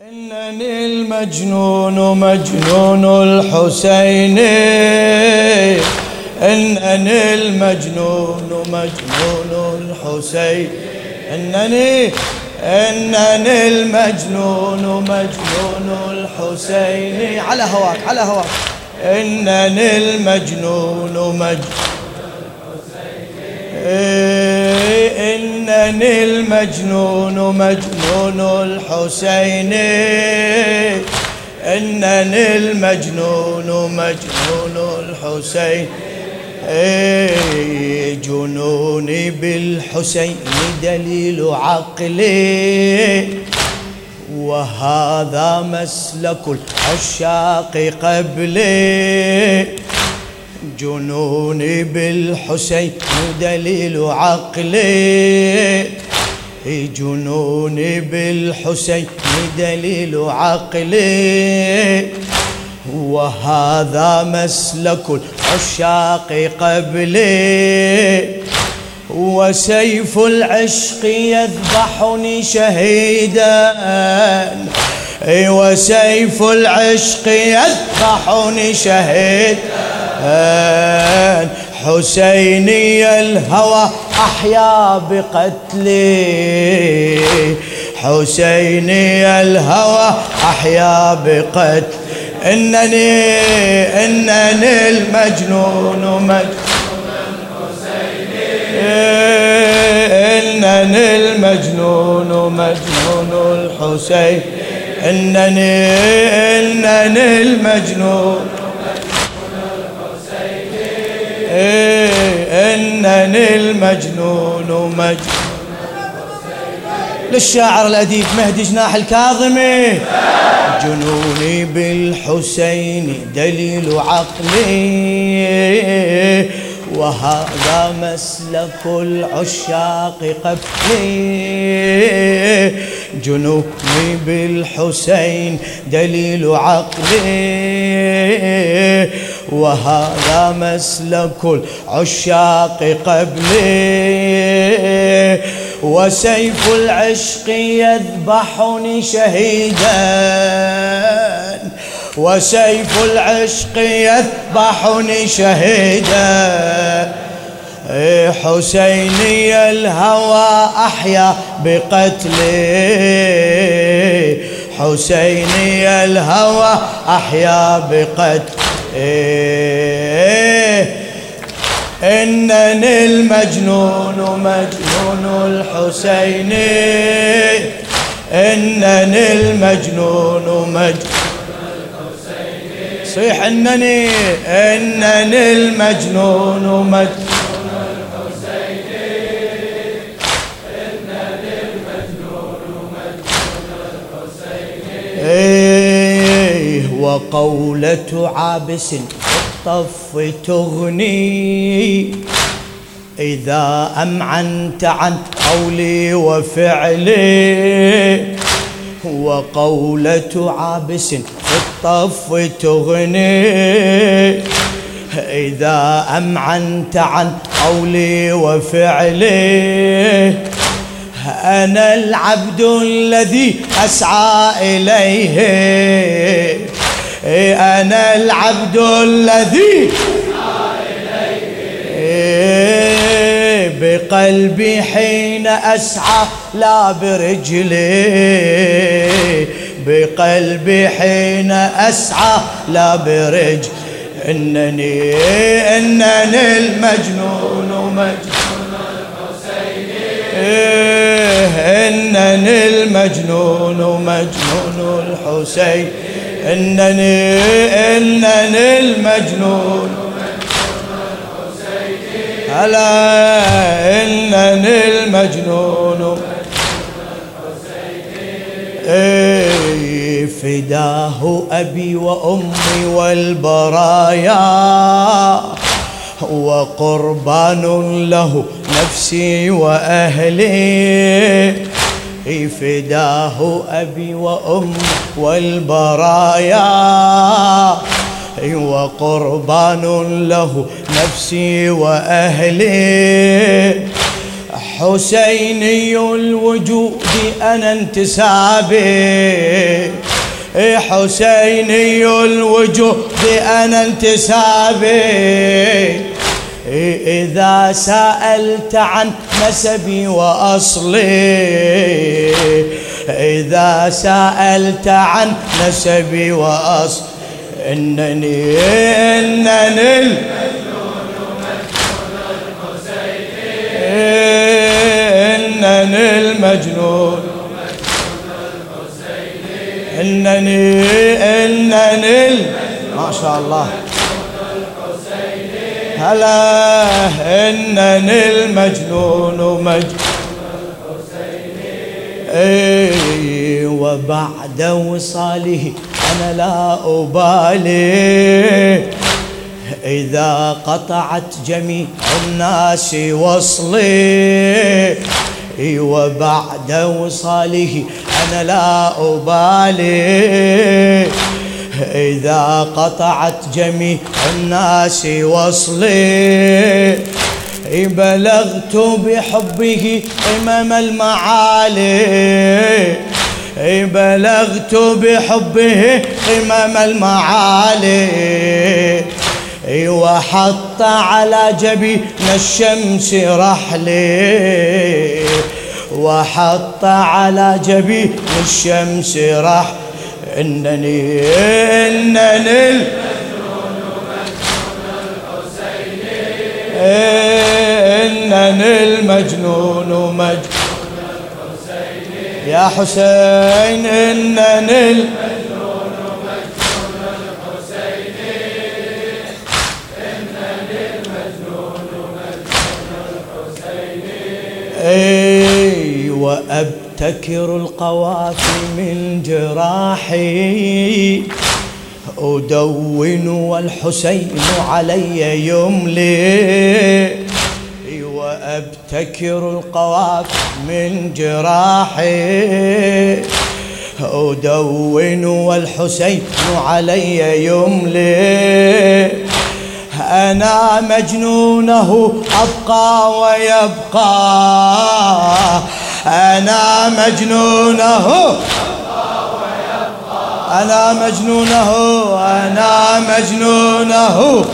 إنني المجنون مجنون الحسين. إنني المجنون مجنون الحسين. إنني إنني المجنون مجنون الحسين. على هواك على هواك. إنني المجنون مجنون إنني المجنون مجنون الحسين. إنني المجنون مجنون الحسين. جنوني بالحسين دليل عقلي. وهذا مسلك العشاق قبلي. جنوني بالحسين دليل عقلي. جنوني بالحسين دليل عقلي. وهذا مسلك العشاق قبلي. وسيف العشق يذبحني شهيدا. وسيف العشق يذبحني شهيدا. حسيني الهوى أحيا بقتلي. حسيني الهوى أحيا بقتل. إنني إنني المجنون مجنون. إنني المجنون مجنون الحسين. إنني إنني المجنون. إنني المجنون مجنون للشاعر الأديب مهدي جناح الكاظمي. جنوني بالحسين دليل عقلي. وهذا مسلك العشاق قبلي جنوني بالحسين دليل عقلي. وهذا مسلك العشاق قبلي. وسيف العشق يذبحني شهيدا. وسيف العشق يذبحني شهيدا. حسيني الهوى أحيا بقتلي. حسيني الهوى أحيا بقتلي. إيه إنني المجنون مجنون الحسين. إنني المجنون مجنون صيح إنني إنني المجنون مجنون وقولة عابس الطف تغني. إذا أمعنت عن قولي وفعلي وقولة عابس الطف تغني. إذا أمعنت عن قولي وفعلي أنا العبد الذي أسعى إليه. أنا العبد الذي بقلبي حين أسعى لا برجلي بقلبي حين أسعى لا برجلي إنني إنني المجنون مجنون إنني المجنون مجنون الحسين إنني إنني المجنون. هلا إنني المجنون. إيه فداه أبي وأمي والبرايا وقربان له نفسي وأهلي. فداه أبي وأمي والبرايا. وقربان له نفسي وأهلي. حسيني الوجود أنا انتسابي. حسيني الوجود أنا انتسابي. إذا سألت عن نسبي وأصلي إذا سألت عن نسبي وأصلي إنني إنني إنني المجنون إنني إنني ما شاء الله. هلا إنني المجنون مجنون اي وبعد وصاله أنا لا أبالي. إذا قطعت جميع الناس وصلي. وبعد وصاله أنا لا أبالي. إذا قطعت جميع الناس وصلي بلغت بحبه قمم المعالي. بلغت بحبه قمم المعالي. وحط على جبين الشمس رحلي. وحط على جبين الشمس رحلي. إنني إنني إنني المجنون مجنون يا حسين إنني أبتكر القوافي من جراحي أدون والحسين علي يملي وأبتكر القوافي من جراحي أدون والحسين علي يملي أنا مجنونه أبقى ويبقى أنا مجنونه. أنا مجنونه. أنا مجنونه.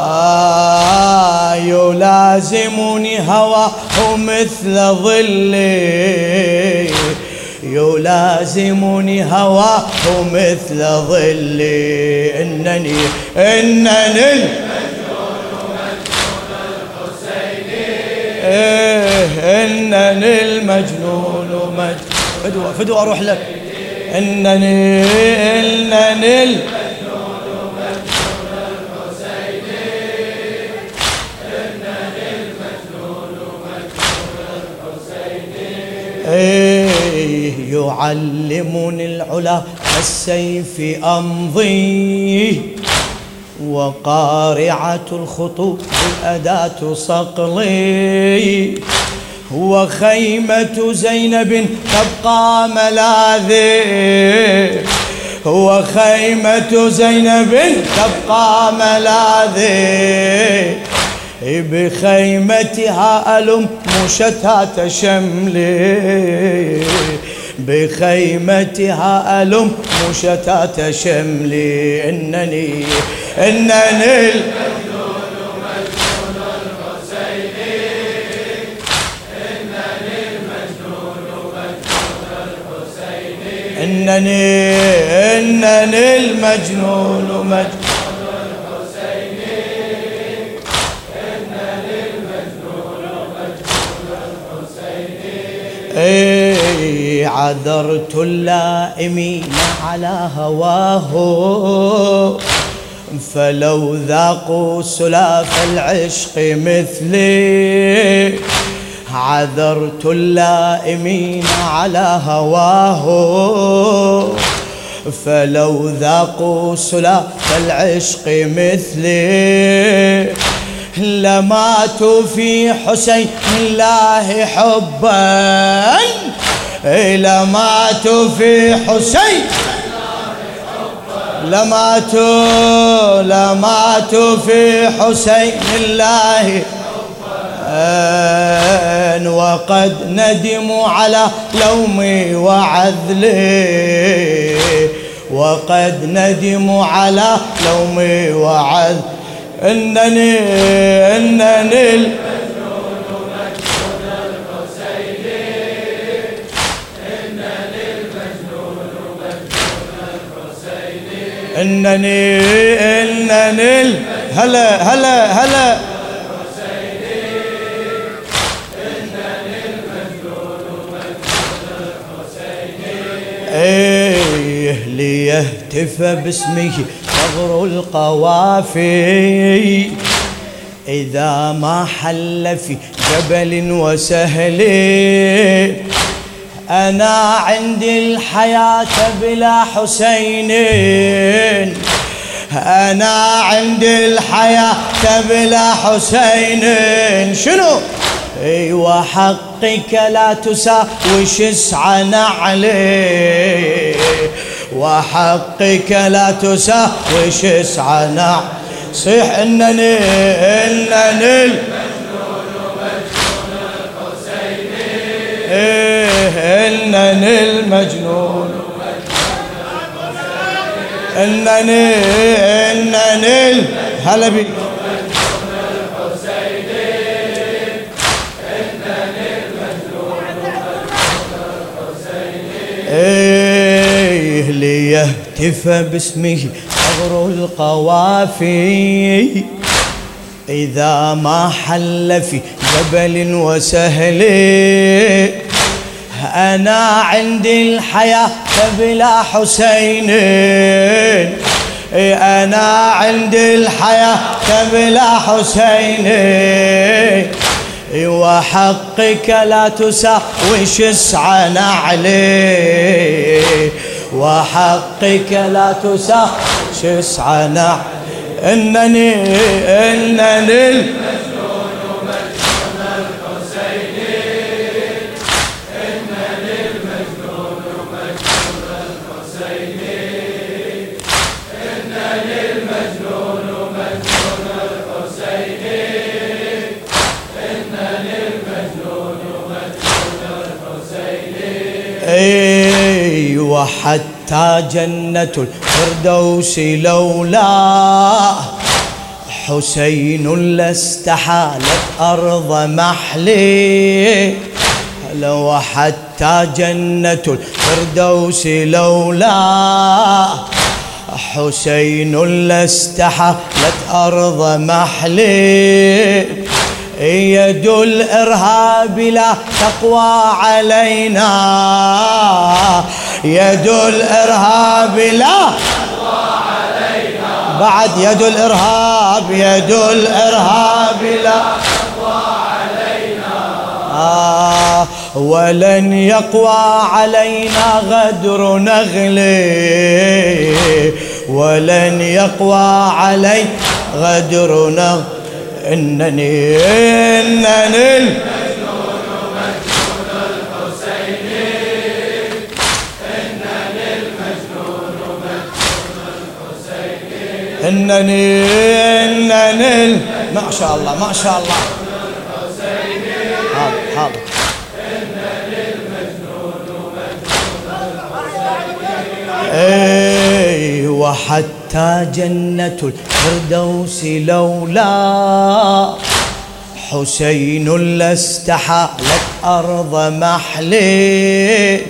آه يلازمني هواه مثل ظلي. يلازمني هواه مثل ظلي. إنني إنني إنني المجنون مجنون فدوى فدوى أروح لك. إنني إنني المجنون إيه يعلمني العلا السيف أمضي. وقارعة الخطوط الأداة صقلي. وخيمة زينب تبقى ملاذي وخيمة زينب تبقى ملاذي بخيمتها ألم مشتات شملي بخيمتها ألم مشتات شملي إنني إنني إنني إنني المجنون مجنون اي عذرت اللائمين على هواه. فلو ذاقوا سلاف العشق مثلي عذرت اللائمين على هواه. فلو ذاقوا سلاف العشق مثلي لماتوا في حسين الله حبا. لماتوا في حسين لماتوا لماتوا في حسين الله وقد ندموا على لومي وعذلي وقد ندموا على لومي وعذ إنني إنني إنني إنني هلا هلا هلا. إيه ليهتف باسمه ثغر القوافي. إذا ما حل في جبل وسهل أنا عندي الحياة بلا حسين. أنا عندي الحياة بلا حسين. شنو؟ اي وحقك لا تساوي شسع نعلي؟ وحقك لا تساوي شسع نعلي؟ صيح إنني إنني إنني المجنون. إنني إنني هلا بك إيه ليهتف باسمه ثغر القوافي؟ إذا ما حل في جبل وسهل أنا عندي الحياة بلا حسين. أنا عندي الحياة بلا حسين. وحقك لا تساوي شسع نعلي. وحقك لا تساوي شسع نعلي. إنني وحتى جنة الفردوس لولا حسين لاستحالت أرض محلي. لو حتى جنة الفردوس لولا حسين لاستحالت أرض محلي. يد الإرهاب لا تقوى علينا. يد الإرهاب لا. بعد يد الإرهاب يد الإرهاب لا. آه ولن يقوى علينا غدر نغلي ولن يقوى علي غدر نغلي إنني إنني إنني إنني ما شاء الله ما شاء الله. حاضر حاضر. اي وحتى جنة الفردوس لولا حسين لاستحالت أرض محلي.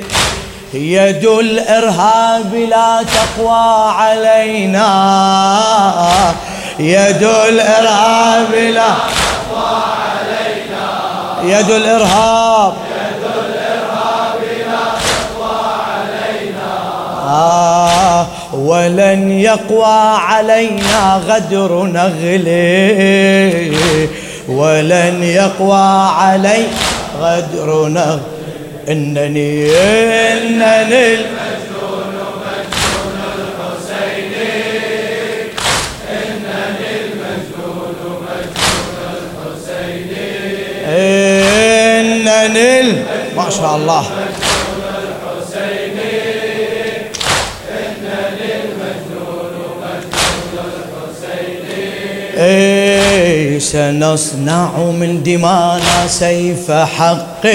يد الإرهاب لا تقوى علينا. يد الإرهاب لا تقوى علينا. يد الإرهاب آه ولن يقوى علينا غدر نغلي ولن يقوى علي غدر نغلي إنني إنني المجنون مجنون إنني المجنون مجنون إنني ما شاء الله. اي سنصنع من دمانا سيف حق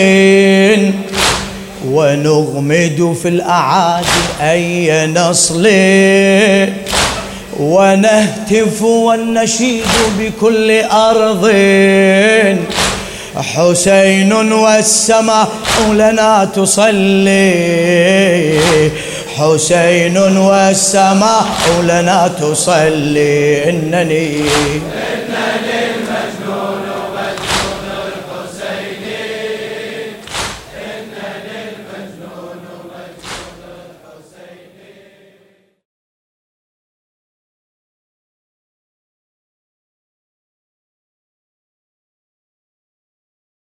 ونغمد في الأعادي أي نصل. ونهتف ونشيد بكل أرض. حسين والسماء لنا تصلي. حسين والسماء لنا تصلي. إنني إنني